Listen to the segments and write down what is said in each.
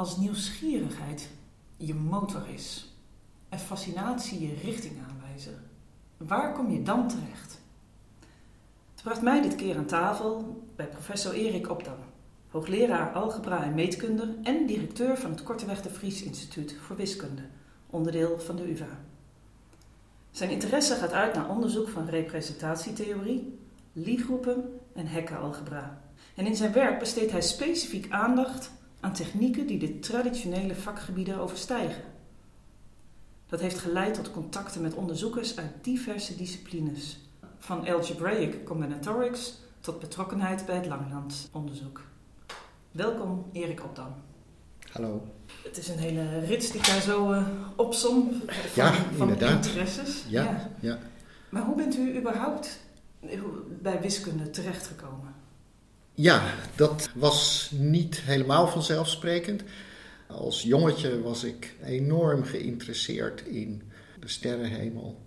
Als nieuwsgierigheid je motor is en fascinatie je richting aanwijzen, waar kom je dan terecht? Het bracht mij dit keer aan tafel bij professor Erik Opdam, hoogleraar algebra en meetkunde en directeur van het Korteweg de Vries Instituut voor Wiskunde, onderdeel van de UvA. Zijn interesse gaat uit naar onderzoek van representatietheorie, Lie-groepen en hekkenalgebra. En in zijn werk besteedt hij specifiek aandacht aan technieken die de traditionele vakgebieden overstijgen. Dat heeft geleid tot contacten met onderzoekers uit diverse disciplines, van algebraic combinatorics tot betrokkenheid bij het langlandonderzoek. Welkom Erik Opdam. Hallo. Het is een hele rits die ik daar zo uh, opsom van, ja, van inderdaad. interesses. Ja, ja. ja. Maar hoe bent u überhaupt bij wiskunde terechtgekomen? Ja, dat was niet helemaal vanzelfsprekend. Als jongetje was ik enorm geïnteresseerd in de sterrenhemel.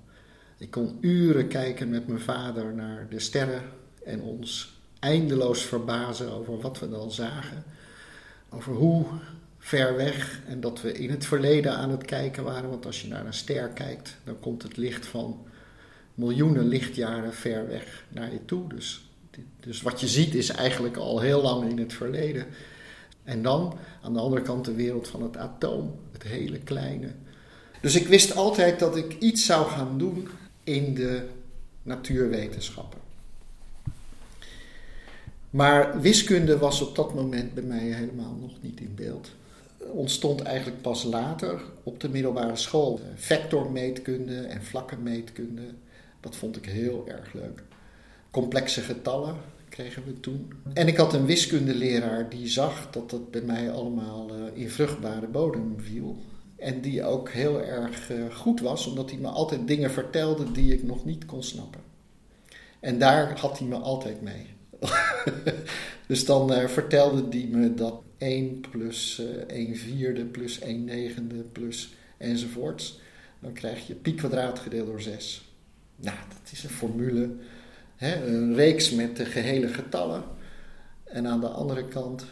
Ik kon uren kijken met mijn vader naar de sterren en ons eindeloos verbazen over wat we dan zagen. Over hoe ver weg en dat we in het verleden aan het kijken waren. Want als je naar een ster kijkt, dan komt het licht van miljoenen lichtjaren ver weg naar je toe. Dus, dus wat je ziet is eigenlijk al heel lang in het verleden. En dan aan de andere kant de wereld van het atoom, het hele kleine. Dus ik wist altijd dat ik iets zou gaan doen in de natuurwetenschappen. Maar wiskunde was op dat moment bij mij helemaal nog niet in beeld. Ontstond eigenlijk pas later op de middelbare school. Vectormeetkunde en vlakkenmeetkunde, dat vond ik heel erg leuk. Complexe getallen kregen we toen. En ik had een wiskundeleraar die zag dat dat bij mij allemaal in vruchtbare bodem viel. En die ook heel erg goed was, omdat hij me altijd dingen vertelde die ik nog niet kon snappen. En daar had hij me altijd mee. dus dan uh, vertelde hij me dat 1 plus uh, 1 vierde plus 1 negende plus enzovoorts. Dan krijg je pi kwadraat gedeeld door 6. Nou, dat is een formule. Een reeks met de gehele getallen. En aan de andere kant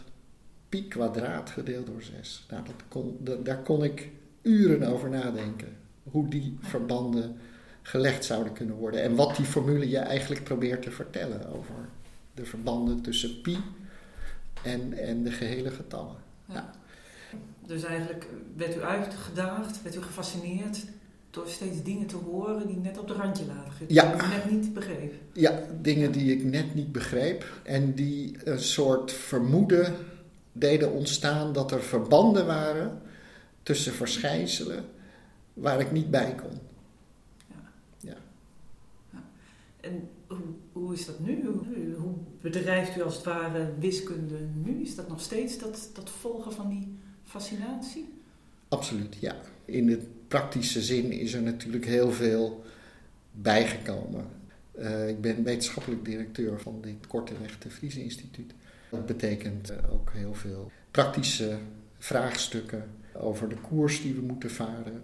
pi kwadraat gedeeld door 6. Nou, dat kon, daar kon ik uren over nadenken. Hoe die verbanden gelegd zouden kunnen worden. En wat die formule je eigenlijk probeert te vertellen over de verbanden tussen pi en, en de gehele getallen. Ja. Dus eigenlijk werd u uitgedaagd, werd u gefascineerd door steeds dingen te horen die net op de randje lagen. Die ja. u net niet begreep. Ja, dingen die ik net niet begreep en die een soort vermoeden deden ontstaan dat er verbanden waren tussen verschijnselen waar ik niet bij kon. Ja. ja. ja. En hoe, hoe is dat nu? Hoe, hoe, bedrijft u als het ware wiskunde nu? Is dat nog steeds dat, dat volgen van die fascinatie? Absoluut, ja. In de praktische zin is er natuurlijk heel veel bijgekomen. Uh, ik ben wetenschappelijk directeur van dit Korteweg de Vries Instituut. Dat betekent uh, ook heel veel praktische vraagstukken over de koers die we moeten varen.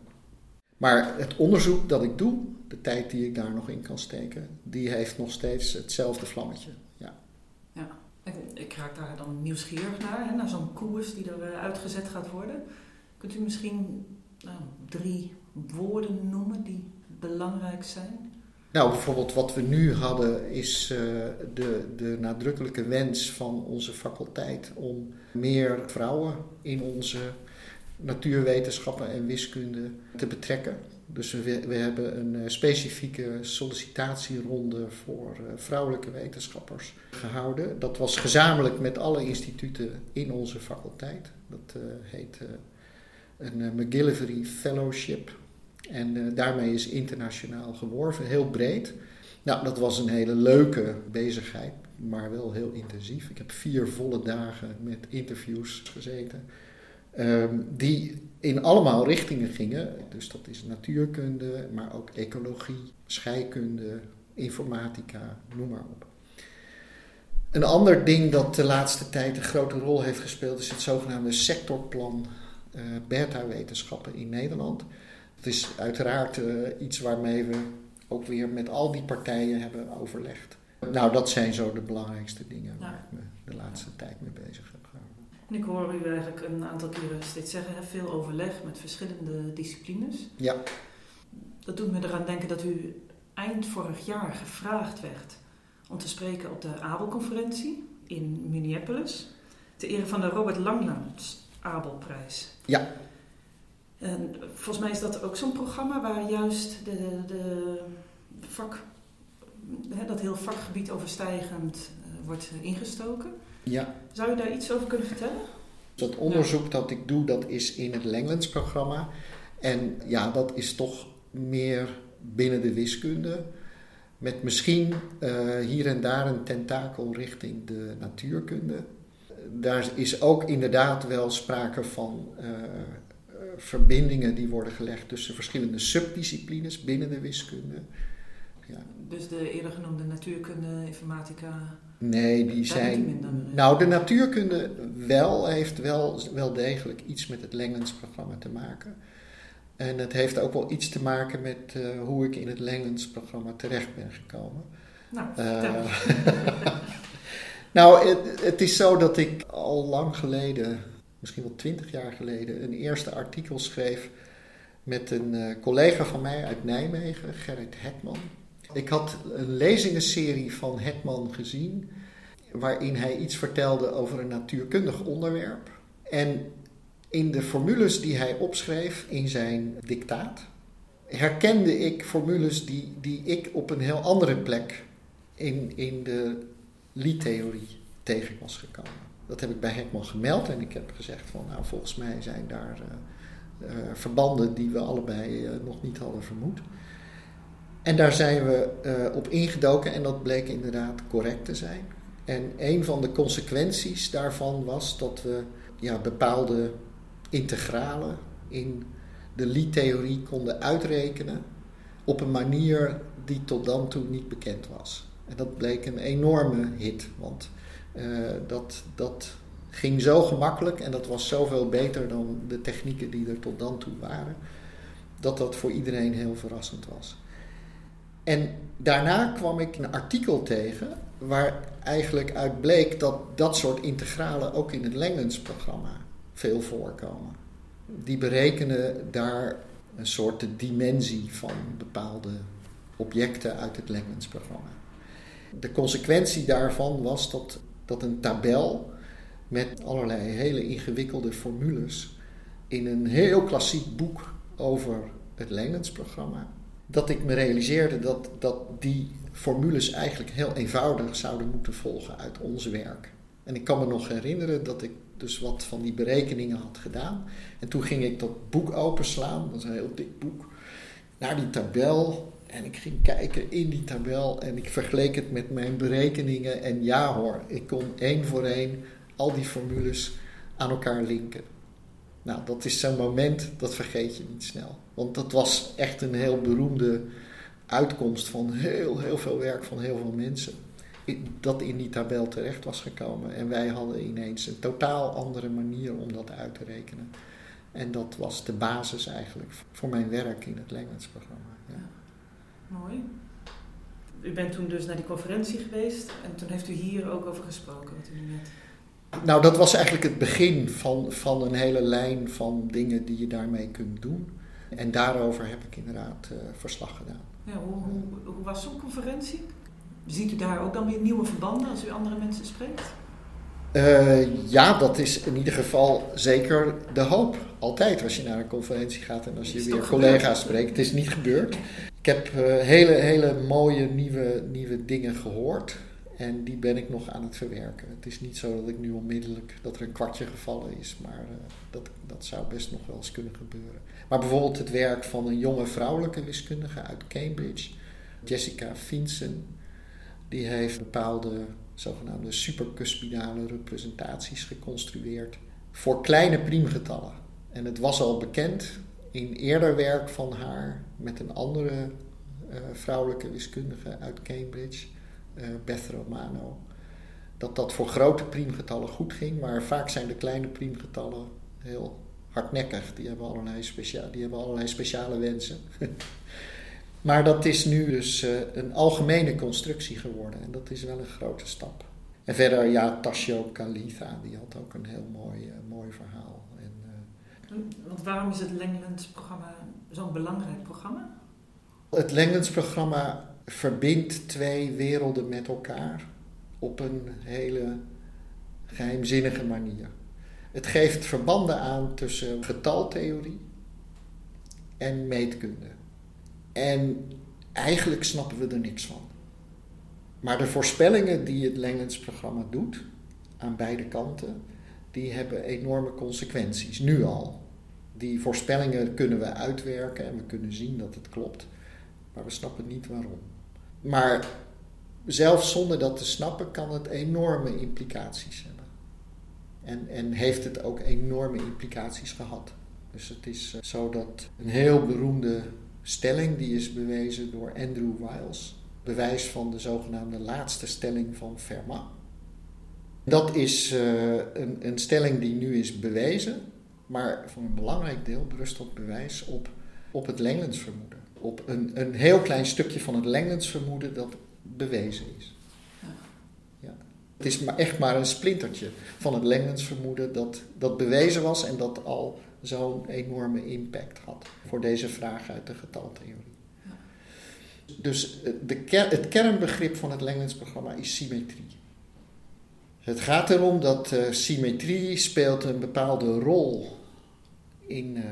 Maar het onderzoek dat ik doe, de tijd die ik daar nog in kan steken, die heeft nog steeds hetzelfde vlammetje. Ja. ja. Ik, ik raak daar dan nieuwsgierig naar, hè, naar zo'n koers die er uitgezet gaat worden. Kunt u misschien nou, drie woorden noemen die belangrijk zijn? Nou, bijvoorbeeld wat we nu hadden is uh, de, de nadrukkelijke wens van onze faculteit om meer vrouwen in onze natuurwetenschappen en wiskunde te betrekken. Dus we, we hebben een uh, specifieke sollicitatieronde voor uh, vrouwelijke wetenschappers gehouden. Dat was gezamenlijk met alle instituten in onze faculteit. Dat heet een McGillivray Fellowship. En daarmee is internationaal geworven, heel breed. Nou, dat was een hele leuke bezigheid, maar wel heel intensief. Ik heb vier volle dagen met interviews gezeten. Um, die in allemaal richtingen gingen. Dus dat is natuurkunde, maar ook ecologie, scheikunde, informatica, noem maar op. Een ander ding dat de laatste tijd een grote rol heeft gespeeld is het zogenaamde sectorplan beta-wetenschappen in Nederland. Dat is uiteraard uh, iets waarmee we ook weer met al die partijen hebben overlegd. Nou, dat zijn zo de belangrijkste dingen waar ik me de laatste tijd mee bezig heb gehouden. En ik hoor u eigenlijk een aantal keren steeds zeggen, veel overleg met verschillende disciplines. Ja. Dat doet me eraan denken dat u eind vorig jaar gevraagd werd om te spreken op de Abelconferentie in Minneapolis. Ter ere van de Robert Langlands Abelprijs. Ja. En volgens mij is dat ook zo'n programma waar juist de, de vak, hè, dat heel vakgebied overstijgend uh, wordt ingestoken. Ja. Zou je daar iets over kunnen vertellen? Dat onderzoek dat ik doe, dat is in het Langlands programma. En ja, dat is toch meer binnen de wiskunde. Met misschien uh, hier en daar een tentakel richting de natuurkunde. Daar is ook inderdaad wel sprake van uh, verbindingen die worden gelegd tussen verschillende subdisciplines binnen de wiskunde. Ja. Dus de eerder genoemde natuurkunde, informatica. Nee, die zijn. Die nou, de natuurkunde wel heeft wel, wel degelijk iets met het Langlens-programma te maken. En het heeft ook wel iets te maken met uh, hoe ik in het Langlens-programma terecht ben gekomen. Nou, uh, nou het, het, is zo dat ik al lang geleden, misschien wel twintig jaar geleden, een eerste artikel schreef met een uh, collega van mij uit Nijmegen, Gerrit Hetman. Ik had een lezingenserie van Hetman gezien, waarin hij iets vertelde over een natuurkundig onderwerp. En in de formules die hij opschreef in zijn dictaat, herkende ik formules die, die ik op een heel andere plek in, in de liedtheorie tegen was gekomen. Dat heb ik bij Hekman gemeld en ik heb gezegd van nou volgens mij zijn daar uh, uh, verbanden die we allebei uh, nog niet hadden vermoed. En daar zijn we op ingedoken en dat bleek inderdaad correct te zijn. En een van de consequenties daarvan was dat we ja, bepaalde integralen in de Lie-theorie konden uitrekenen op een manier die tot dan toe niet bekend was. En dat bleek een enorme hit, want uh, dat, dat ging zo gemakkelijk en dat was zoveel beter dan de technieken die er tot dan toe waren, dat dat voor iedereen heel verrassend was. En daarna kwam ik een artikel tegen waar eigenlijk uit bleek dat dat soort integralen ook in het Langlens-programma veel voorkomen. Die berekenen daar een soort dimensie van bepaalde objecten uit het Langlens-programma. De consequentie daarvan was dat, dat een tabel met allerlei hele ingewikkelde formules in een heel klassiek boek over het Langlens-programma, dat ik me realiseerde dat, dat die formules eigenlijk heel eenvoudig zouden moeten volgen uit ons werk. En ik kan me nog herinneren dat ik dus wat van die berekeningen had gedaan. En toen ging ik dat boek openslaan, dat is een heel dik boek, naar die tabel. En ik ging kijken in die tabel en ik vergleek het met mijn berekeningen. En ja hoor, ik kon één voor één al die formules aan elkaar linken. Nou, dat is zo'n moment, dat vergeet je niet snel. Want dat was echt een heel beroemde uitkomst van heel, heel veel werk van heel veel mensen dat in die tabel terecht was gekomen. En wij hadden ineens een totaal andere manier om dat uit te rekenen. En dat was de basis eigenlijk voor mijn werk in het Language-programma. Mooi. U bent toen dus naar die conferentie geweest en toen heeft u hier ook over gesproken, wat u net... Nou, dat was eigenlijk het begin van, van een hele lijn van dingen die je daarmee kunt doen. En daarover heb ik inderdaad uh, verslag gedaan. Ja, hoe, hoe, hoe was zo'n conferentie? Ziet u daar ook dan weer nieuwe verbanden als u andere mensen spreekt? Uh, ja, dat is in ieder geval zeker de hoop. Altijd als je naar een conferentie gaat en als je weer collega's spreekt. Het is niet gebeurd. Ik heb uh, hele, hele mooie nieuwe, nieuwe dingen gehoord. En die ben ik nog aan het verwerken. Het is niet zo dat ik nu onmiddellijk dat er een kwartje gevallen is, maar uh, dat, dat zou best nog wel eens kunnen gebeuren. Maar bijvoorbeeld het werk van een jonge vrouwelijke wiskundige uit Cambridge, Jessica Finsen, die heeft bepaalde zogenaamde supercuspidale representaties geconstrueerd voor kleine priemgetallen. En het was al bekend in eerder werk van haar met een andere uh, vrouwelijke wiskundige uit Cambridge, uh, Beth Romano, dat dat voor grote priemgetallen goed ging, maar vaak zijn de kleine priemgetallen heel hardnekkig. Die hebben allerlei, specia die hebben allerlei speciale wensen. Maar dat is nu dus uh, een algemene constructie geworden en dat is wel een grote stap. En verder, ja, Tasio Kalitha, die had ook een heel mooi, mooi verhaal. Want waarom is het Langlands-programma zo'n belangrijk programma? Het Langlands-programma verbindt twee werelden met elkaar op een hele geheimzinnige manier. Het geeft verbanden aan tussen getaltheorie en meetkunde. En eigenlijk snappen we er niks van. Maar de voorspellingen die het Langlands-programma doet, aan beide kanten, die hebben enorme consequenties, nu al. Die voorspellingen kunnen we uitwerken en we kunnen zien dat het klopt, maar we snappen niet waarom. Maar zelfs zonder dat te snappen kan het enorme implicaties hebben. En, en heeft het ook enorme implicaties gehad. Dus het is eh, zo dat een heel beroemde stelling, die is bewezen door Andrew Wiles, bewijs van de zogenaamde laatste stelling van Fermat. Dat is uh, een, een, stelling die nu is bewezen, maar voor een belangrijk deel berust dat bewijs op, op het Langlands vermoeden. Op een, een heel klein stukje van het Langlands vermoeden dat bewezen is. Ja. Het is maar echt maar een splintertje van het Langlands vermoeden dat, dat bewezen was en dat al zo'n enorme impact had voor deze vraag uit de getaltheorie. Dus eh, de het kernbegrip van het Langlands-programma is symmetrie. Het gaat erom dat uh, symmetrie speelt een bepaalde rol in uh,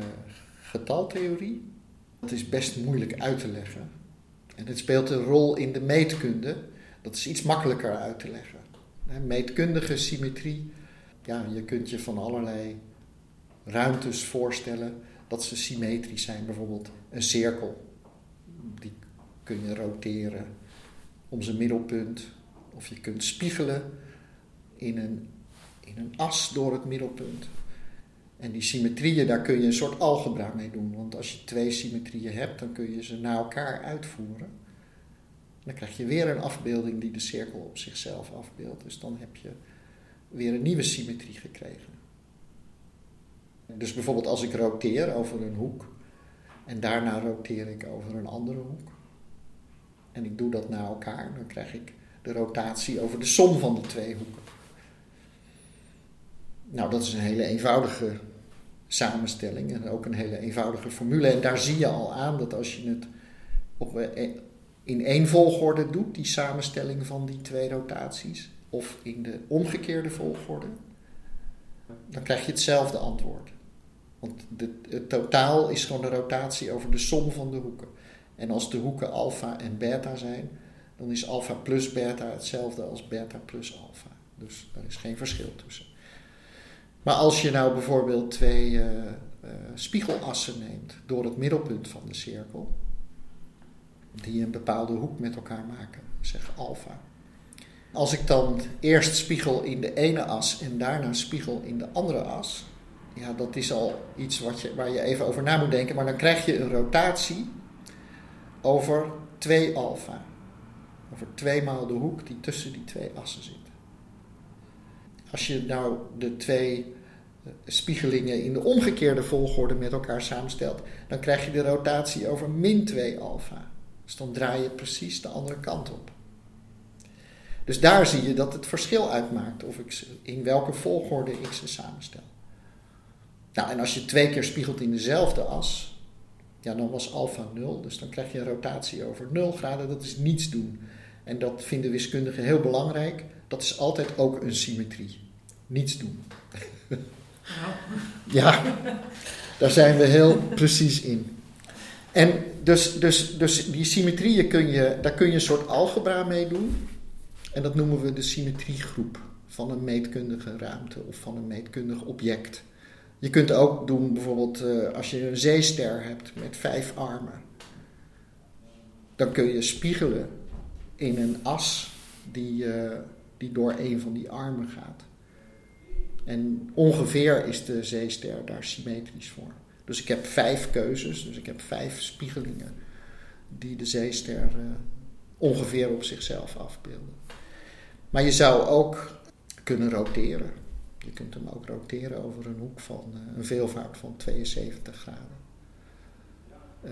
getaltheorie. Dat is best moeilijk uit te leggen. En het speelt een rol in de meetkunde. Dat is iets makkelijker uit te leggen. Meetkundige symmetrie, ja, je kunt je van allerlei ruimtes voorstellen dat ze symmetrisch zijn. Bijvoorbeeld een cirkel, die kun je roteren om zijn middelpunt. Of je kunt spiegelen in een, in een as door het middelpunt. En die symmetrieën, daar kun je een soort algebra mee doen. Want als je twee symmetrieën hebt, dan kun je ze naar elkaar uitvoeren. Dan krijg je weer een afbeelding die de cirkel op zichzelf afbeeldt. Dus dan heb je weer een nieuwe symmetrie gekregen. Dus bijvoorbeeld als ik roteer over een hoek en daarna roteer ik over een andere hoek. En ik doe dat naar elkaar, dan krijg ik de rotatie over de som van de twee hoeken. Nou, dat is een hele eenvoudige samenstelling en ook een hele eenvoudige formule. En daar zie je al aan dat als je het op, eh, in één volgorde doet, die samenstelling van die twee rotaties, of in de omgekeerde volgorde, dan krijg je hetzelfde antwoord. Want het totaal is gewoon de rotatie over de som van de hoeken. En als de hoeken alfa en beta zijn, dan is alfa plus beta hetzelfde als beta plus alfa. Dus daar is geen verschil tussen. Maar als je nou bijvoorbeeld twee uh, uh, spiegelassen neemt door het middelpunt van de cirkel, die een bepaalde hoek met elkaar maken, zeg alfa. Als ik dan eerst spiegel in de ene as en daarna spiegel in de andere as, ja, dat is al iets wat je, waar je even over na moet denken. Maar dan krijg je een rotatie over 2 alfa. Over 2 maal de hoek die tussen die twee assen zit. Als je nou de twee eh, spiegelingen in de omgekeerde volgorde met elkaar samenstelt, dan krijg je de rotatie over min 2 alfa. Dus dan draai je precies de andere kant op. Dus daar zie je dat het verschil uitmaakt of ik in welke volgorde ik ze samenstel. Nou, en als je twee keer spiegelt in dezelfde as, ja, dan was alfa 0. Dus dan krijg je een rotatie over 0 graden. Dat is niets doen. En dat vinden wiskundigen heel belangrijk. Dat is altijd ook een symmetrie. Niets doen. ja, daar zijn we heel precies in. En dus, dus, dus die symmetrieën kun je, daar kun je een soort algebra mee doen. En dat noemen we de symmetriegroep van een meetkundige ruimte of van een meetkundig object. Je kunt ook doen bijvoorbeeld uh, als je een zeester hebt met vijf armen. Dan kun je spiegelen in een as die, uh, die door een van die armen gaat. En ongeveer is de zeester daar symmetrisch voor. Dus ik heb vijf keuzes, dus ik heb vijf spiegelingen die de zeester uh, ongeveer op zichzelf afbeelden. Maar je zou ook kunnen roteren. Je kunt hem ook roteren over een hoek van uh, een veelvoud van 72 graden. Uh,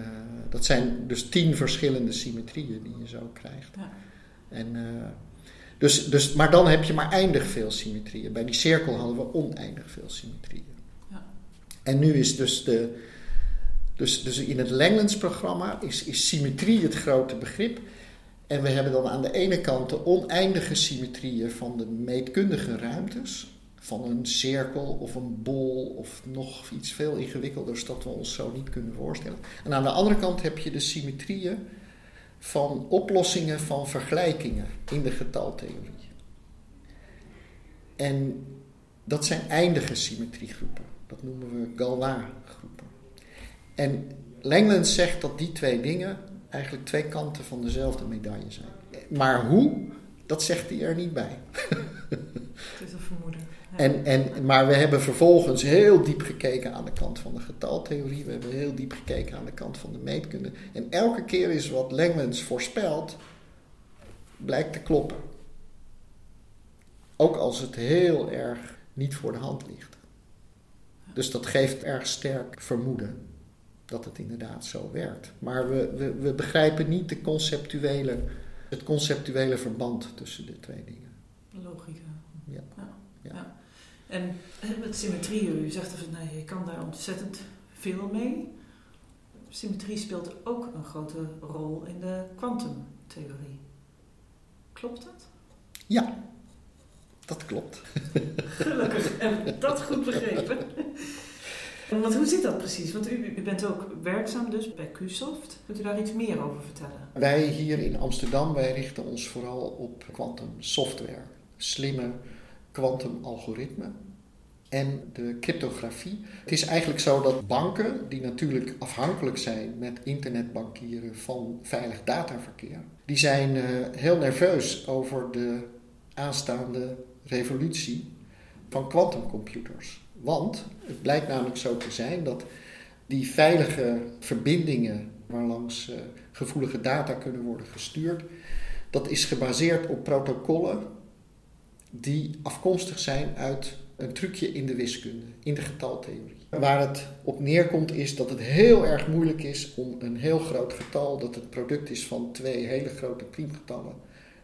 dat zijn dus tien verschillende symmetrieën die je zo krijgt. Ja. En, Dus, dus, maar dan heb je maar eindig veel symmetrieën. Bij die cirkel hadden we oneindig veel symmetrieën. Ja. En nu is dus de. Dus, dus in het Langlands-programma is, is symmetrie het grote begrip. En we hebben dan aan de ene kant de oneindige symmetrieën van de meetkundige ruimtes. Van een cirkel of een bol of nog iets veel ingewikkelders dat we ons zo niet kunnen voorstellen. En aan de andere kant heb je de symmetrieën van oplossingen van vergelijkingen in de getaltheorie. En dat zijn eindige symmetriegroepen. Dat noemen we Galois-groepen. En Langlands zegt dat die twee dingen eigenlijk twee kanten van dezelfde medaille zijn. Maar hoe, dat zegt hij er niet bij. Het is een vermoeden. En, en, maar we hebben vervolgens heel diep gekeken aan de kant van de getaltheorie. We hebben heel diep gekeken aan de kant van de meetkunde. En elke keer is wat Langlands voorspelt, blijkt te kloppen. Ook als het heel erg niet voor de hand ligt. Dus dat geeft erg sterk vermoeden dat het inderdaad zo werkt. Maar we, we, we begrijpen niet de conceptuele, het conceptuele verband tussen de twee dingen. Logica. Ja. En met symmetrie, u zegt van nee, je kan daar ontzettend veel mee. Symmetrie speelt ook een grote rol in de kwantumtheorie. Klopt dat? Ja, dat klopt. Gelukkig heb ik dat goed begrepen. Want hoe zit dat precies? Want u, u, bent ook werkzaam dus bij QSoft. Kunt u daar iets meer over vertellen? Wij hier in Amsterdam, wij richten ons vooral op quantum software. Slimme quantum algoritmen en de cryptografie. Het is eigenlijk zo dat banken, die natuurlijk afhankelijk zijn met internetbankieren van veilig dataverkeer, die zijn uh, heel nerveus over de aanstaande revolutie van quantumcomputers. Want het blijkt namelijk zo te zijn dat die veilige verbindingen waarlangs uh, gevoelige data kunnen worden gestuurd, dat is gebaseerd op protocollen die afkomstig zijn uit een trucje in de wiskunde, in de getaltheorie. Waar het op neerkomt is dat het heel erg moeilijk is om een heel groot getal, dat het product is van twee hele grote priemgetallen,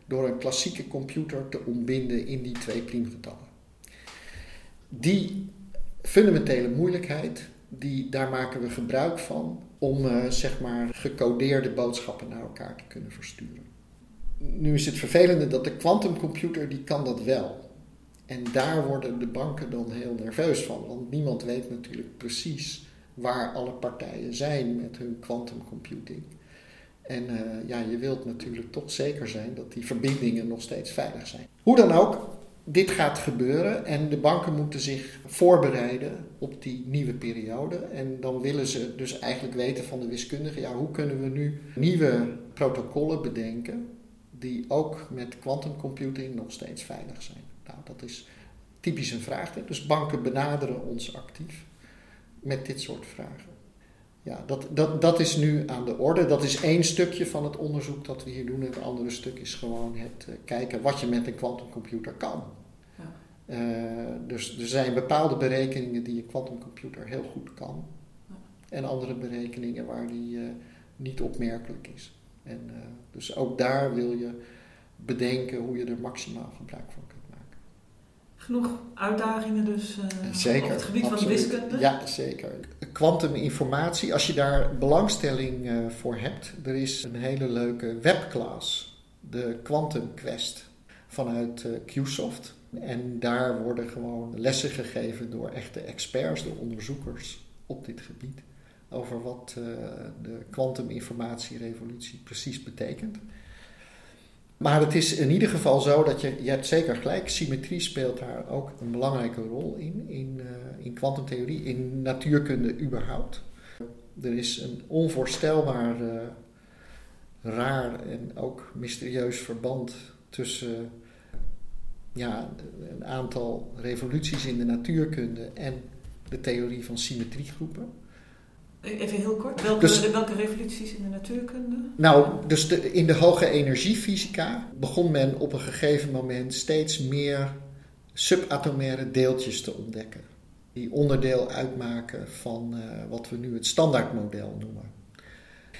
door een klassieke computer te ontbinden in die twee priemgetallen. Die fundamentele moeilijkheid, die, daar maken we gebruik van om uh, zeg maar gecodeerde boodschappen naar elkaar te kunnen versturen. Nu is het vervelende dat de quantumcomputer die kan dat wel. En daar worden de banken dan heel nerveus van, want niemand weet natuurlijk precies waar alle partijen zijn met hun quantumcomputing. En uh, ja, je wilt natuurlijk toch zeker zijn dat die verbindingen nog steeds veilig zijn. Hoe dan ook, dit gaat gebeuren en de banken moeten zich voorbereiden op die nieuwe periode. En dan willen ze dus eigenlijk weten van de wiskundigen, ja, hoe kunnen we nu nieuwe protocollen bedenken die ook met quantumcomputing nog steeds veilig zijn. Nou, dat is typisch een vraag. Dus banken benaderen ons actief met dit soort vragen. Ja, dat, dat, dat is nu aan de orde. Dat is één stukje van het onderzoek dat we hier doen. Het andere stuk is gewoon het uh, kijken wat je met een quantumcomputer kan. Ja. Uh, dus er zijn bepaalde berekeningen die een quantumcomputer heel goed kan. Ja. En andere berekeningen waar die uh, niet opmerkelijk is. En, dus ook daar wil je bedenken hoe je er maximaal gebruik van kunt genoeg uitdagingen dus uh, zeker, op het gebied van wiskunde? Ja, zeker. Quantuminformatie, als je daar belangstelling uh, voor hebt, er is een hele leuke webclass, de Quantum Quest vanuit QSoft. En daar worden gewoon lessen gegeven door echte experts, door onderzoekers op dit gebied, over wat de kwantuminformatierevolutie precies betekent. Maar het is in ieder geval zo dat je, je hebt zeker gelijk, symmetrie speelt daar ook een belangrijke rol in, in, uh, in kwantumtheorie, in natuurkunde überhaupt. Er is een onvoorstelbaar uh, raar en ook mysterieus verband tussen ja, een aantal revoluties in de natuurkunde en de theorie van symmetriegroepen. Even heel kort, welke, dus, welke revoluties in de natuurkunde? Nou, dus de, in de hoge energiefysica begon men op een gegeven moment steeds meer subatomaire deeltjes te ontdekken. Die onderdeel uitmaken van uh, wat we nu het standaardmodel noemen.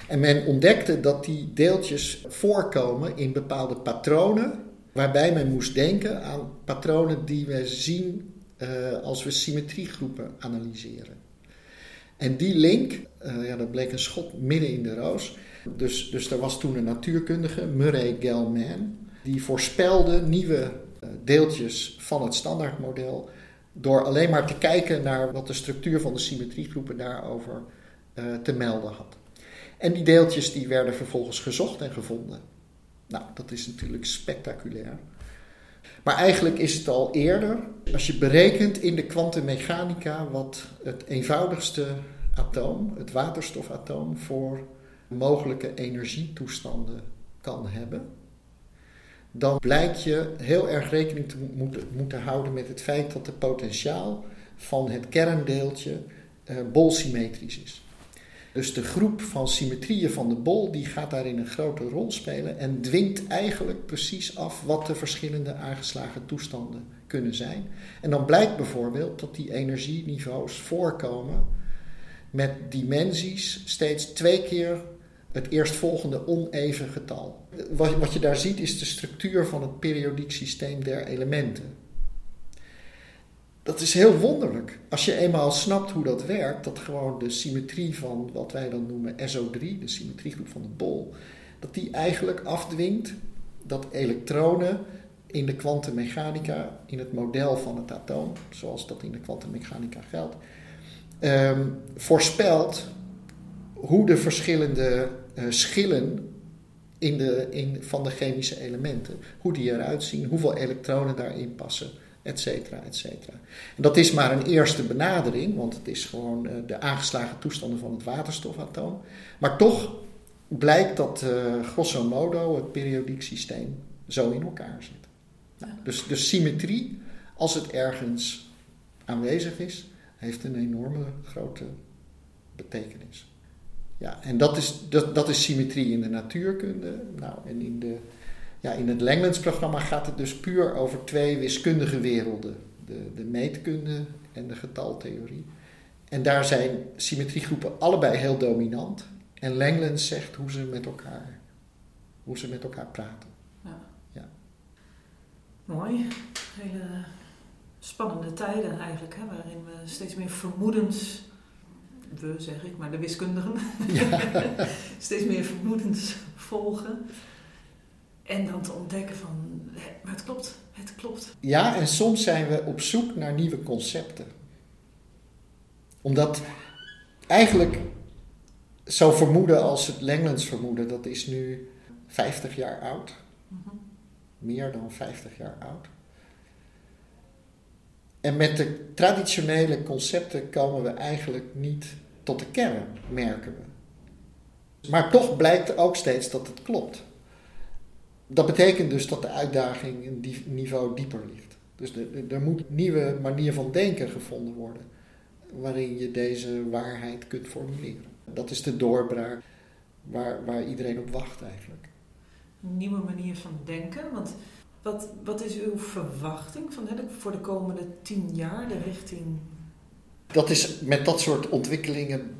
En men ontdekte dat die deeltjes voorkomen in bepaalde patronen Waarbij men moest denken aan patronen die we zien uh, als we symmetriegroepen analyseren. En die link, uh, ja, dat bleek een schot midden in de roos. Dus, dus er was toen een natuurkundige, Murray Gell-Mann, die voorspelde nieuwe uh, deeltjes van het standaardmodel door alleen maar te kijken naar wat de structuur van de symmetriegroepen daarover te melden had. En die deeltjes die werden vervolgens gezocht en gevonden. Nou, dat is natuurlijk spectaculair. Maar eigenlijk is het al eerder, als je berekent in de kwantummechanica wat het eenvoudigste atoom, het waterstofatoom, voor mogelijke energietoestanden kan hebben, dan blijkt je heel erg rekening te moeten, moeten houden met het feit dat de potentiaal van het kerndeeltje uh, bolsymmetrisch is. Dus de groep van symmetrieën van de bol die gaat daarin een grote rol spelen en dwingt eigenlijk precies af wat de verschillende aangeslagen toestanden kunnen zijn. En dan blijkt bijvoorbeeld dat die energieniveaus voorkomen met dimensies steeds twee keer het eerstvolgende oneven getal. Wat, wat je daar ziet is de structuur van het periodiek systeem der elementen dat is heel wonderlijk. Als je eenmaal snapt hoe dat werkt, dat gewoon de symmetrie van wat wij dan noemen SO3, de symmetriegroep van de bol, dat die eigenlijk afdwingt dat elektronen in de kwantummechanica, in het model van het atoom, zoals dat in de kwantummechanica geldt, um, voorspelt hoe de verschillende uh, schillen in de, in, van de chemische elementen, hoe die eruit zien, hoeveel elektronen daarin passen et cetera, et cetera. En dat is maar een eerste benadering, want het is gewoon uh, de aangeslagen toestanden van het waterstofatoom. Maar toch blijkt dat uh, grosso modo het periodiek systeem zo in elkaar zit. Nou, dus, dus symmetrie, als het ergens aanwezig is, heeft een enorme grote betekenis. Ja, en dat is, dat, dat is symmetrie in de natuurkunde. Nou, en in de ja, in het Langlands-programma gaat het dus puur over twee wiskundige werelden: de, de meetkunde en de getaltheorie. En daar zijn symmetriegroepen allebei heel dominant. En Langlands zegt hoe ze met elkaar, hoe ze met elkaar praten. Ja. ja. Mooi. Hele spannende tijden eigenlijk, hè, waarin we steeds meer vermoedens, we zeg ik, maar de wiskundigen, ja. steeds meer vermoedens volgen. En dan te ontdekken van, maar het klopt, het klopt. Ja, en soms zijn we op zoek naar nieuwe concepten. Omdat eigenlijk zo vermoeden als het Langlands vermoeden, dat is nu 50 jaar oud. Mhm. Meer dan 50 jaar oud. En met de traditionele concepten komen we eigenlijk niet tot de kern, merken we. Maar toch blijkt ook steeds dat het klopt dat betekent dus dat de uitdaging een niveau dieper ligt. Dus er moet een nieuwe manier van denken gevonden worden waarin je deze waarheid kunt formuleren. Dat is de doorbraak waar, waar iedereen op wacht eigenlijk. Een nieuwe manier van denken, want wat, wat is uw verwachting van, hè, voor de komende tien jaar, de richting? Dat is met dat soort ontwikkelingen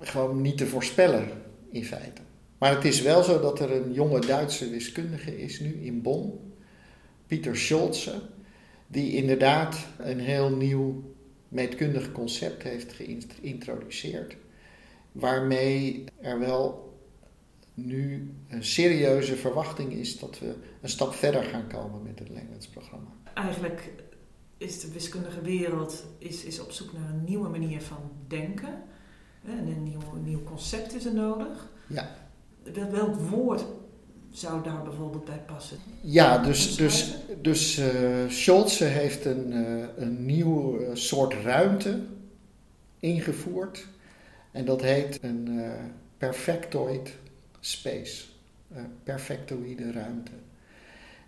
gewoon niet te voorspellen in feite. Maar het is wel zo dat er een jonge Duitse wiskundige is nu in Bonn, Pieter Scholze, die inderdaad een heel nieuw meetkundig concept heeft geïntroduceerd, waarmee er wel nu een serieuze verwachting is dat we een stap verder gaan komen met het Langlands-programma. Eigenlijk is de wiskundige wereld is, is op zoek naar een nieuwe manier van denken. En een nieuw, een nieuw concept is er nodig. Ja welk woord zou daar bijvoorbeeld bij passen? Ja, dus, dus, dus uh, Scholze heeft een, uh, een nieuw uh, soort ruimte ingevoerd. En dat heet een perfectoid space. perfectoïde ruimte.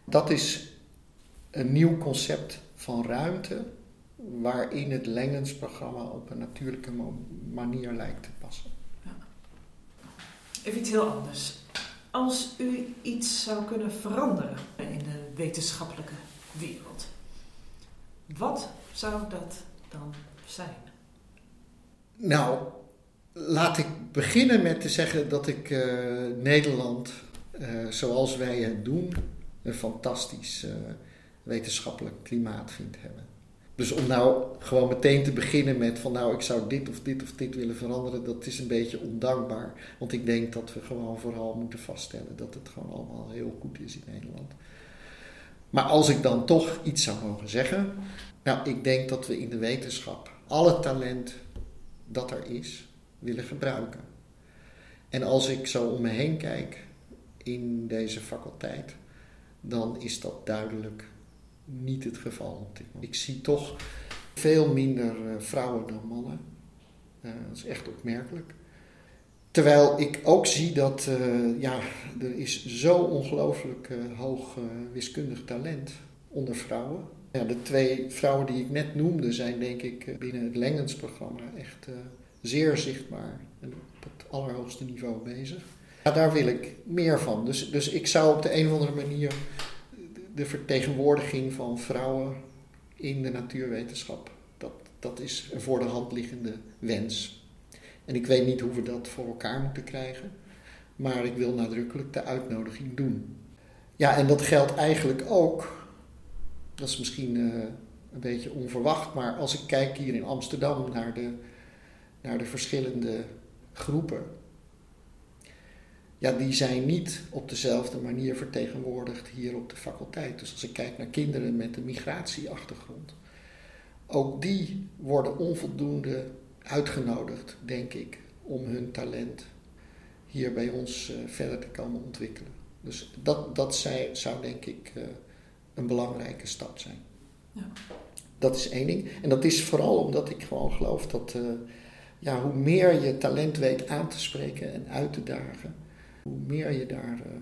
Dat is een nieuw concept van ruimte waarin het Langens-programma op een natuurlijke manier lijkt te passen. Even iets heel anders. Als u iets zou kunnen veranderen in de wetenschappelijke wereld, wat zou dat dan zijn? Nou, laat ik beginnen met te zeggen dat ik uh, Nederland, uh, zoals wij het doen, een fantastisch uh, wetenschappelijk klimaat vindt hebben. Dus om nou gewoon meteen te beginnen met van nou ik zou dit of dit of dit willen veranderen, dat is een beetje ondankbaar. Want ik denk dat we gewoon vooral moeten vaststellen dat het gewoon allemaal heel goed is in Nederland. Maar als ik dan toch iets zou mogen zeggen, nou ik denk dat we in de wetenschap alle talent dat er is willen gebruiken. En als ik zo om me heen kijk in deze faculteit, dan is dat duidelijk niet het geval. Ik zie toch veel minder eh, vrouwen dan mannen. Uh, dat is echt opmerkelijk. Terwijl ik ook zie dat uh, ja, er is zo ongelooflijk hoog wiskundig talent onder vrouwen. Ja, de twee vrouwen die ik net noemde zijn denk ik binnen het Lengens-programma echt zeer zichtbaar en op het allerhoogste niveau bezig. Ja, daar wil ik meer van. Dus, dus ik zou op de een of andere manier de vertegenwoordiging van vrouwen in de natuurwetenschap, dat, dat is een voor de hand liggende wens. En ik weet niet hoe we dat voor elkaar moeten krijgen, maar ik wil nadrukkelijk de uitnodiging doen. Ja, en dat geldt eigenlijk ook, dat is misschien uh, een beetje onverwacht, maar als ik kijk hier in Amsterdam naar de, naar de verschillende groepen ja, die zijn niet op dezelfde manier vertegenwoordigd hier op de faculteit. Dus als ik kijk naar kinderen met een migratieachtergrond, ook die worden onvoldoende uitgenodigd, denk ik, om hun talent hier bij ons uh, verder te komen ontwikkelen. Dus dat, dat zij, zou denk ik uh, een belangrijke stap zijn. Ja. Dat is één ding. En dat is vooral omdat ik gewoon geloof dat uh, ja, hoe meer je talent weet aan te spreken en uit te dagen, hoe meer je daar uh,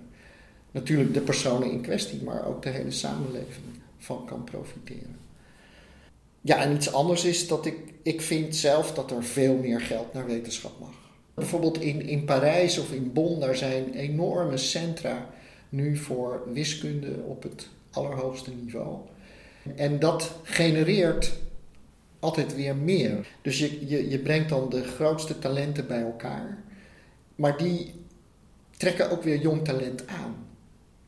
natuurlijk de personen in kwestie, maar ook de hele samenleving van kan profiteren. Ja, en iets anders is dat ik, ik vind zelf dat er veel meer geld naar wetenschap mag. Bijvoorbeeld in, in Parijs of in Bonn, daar zijn enorme centra nu voor wiskunde op het allerhoogste niveau. En dat genereert altijd weer meer. Dus je, je, je brengt dan de grootste talenten bij elkaar. Maar die trekken ook weer jong talent aan.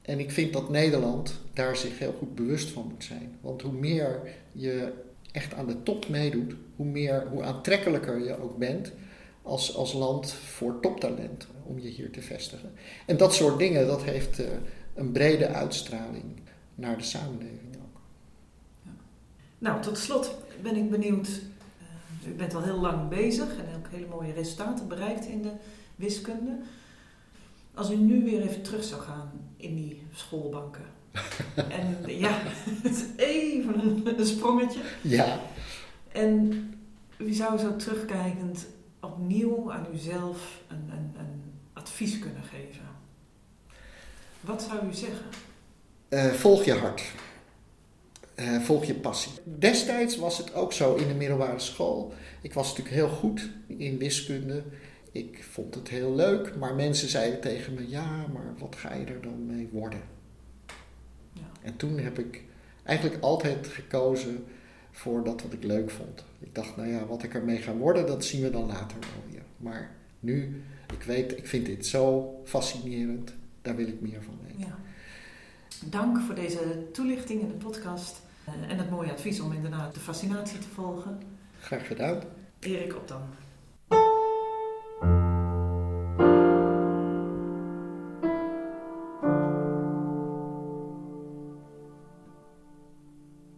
En ik vind dat Nederland daar zich heel goed bewust van moet zijn. Want hoe meer je echt aan de top meedoet, hoe, meer, hoe aantrekkelijker je ook bent als, als land voor toptalent om je hier te vestigen. En dat soort dingen, dat heeft uh, een brede uitstraling naar de samenleving ook. Ja. Nou, tot slot ben ik benieuwd. Uh, u bent al heel lang bezig en ook hele mooie resultaten bereikt in de wiskunde. Als u nu weer even terug zou gaan in die schoolbanken. en ja, het is even een, sprongetje. Ja. En u zou zo terugkijkend opnieuw aan uzelf een, een, een advies kunnen geven. Wat zou u zeggen? Uh, volg je hart. Uh, volg je passie. Destijds was het ook zo in de middelbare school. Ik was natuurlijk heel goed in wiskunde. Ik vond het heel leuk, maar mensen zeiden tegen me: ja, maar wat ga je er dan mee worden? Ja. En toen heb ik eigenlijk altijd gekozen voor dat wat ik leuk vond. Ik dacht, nou ja, wat ik ermee ga worden, dat zien we dan later wel weer. Maar nu, ik weet, ik vind dit zo fascinerend, daar wil ik meer van weten. Ja. Dank voor deze toelichting in de podcast eh, en het mooie advies om inderdaad de fascinatie te volgen. Graag gedaan. Erik op dan.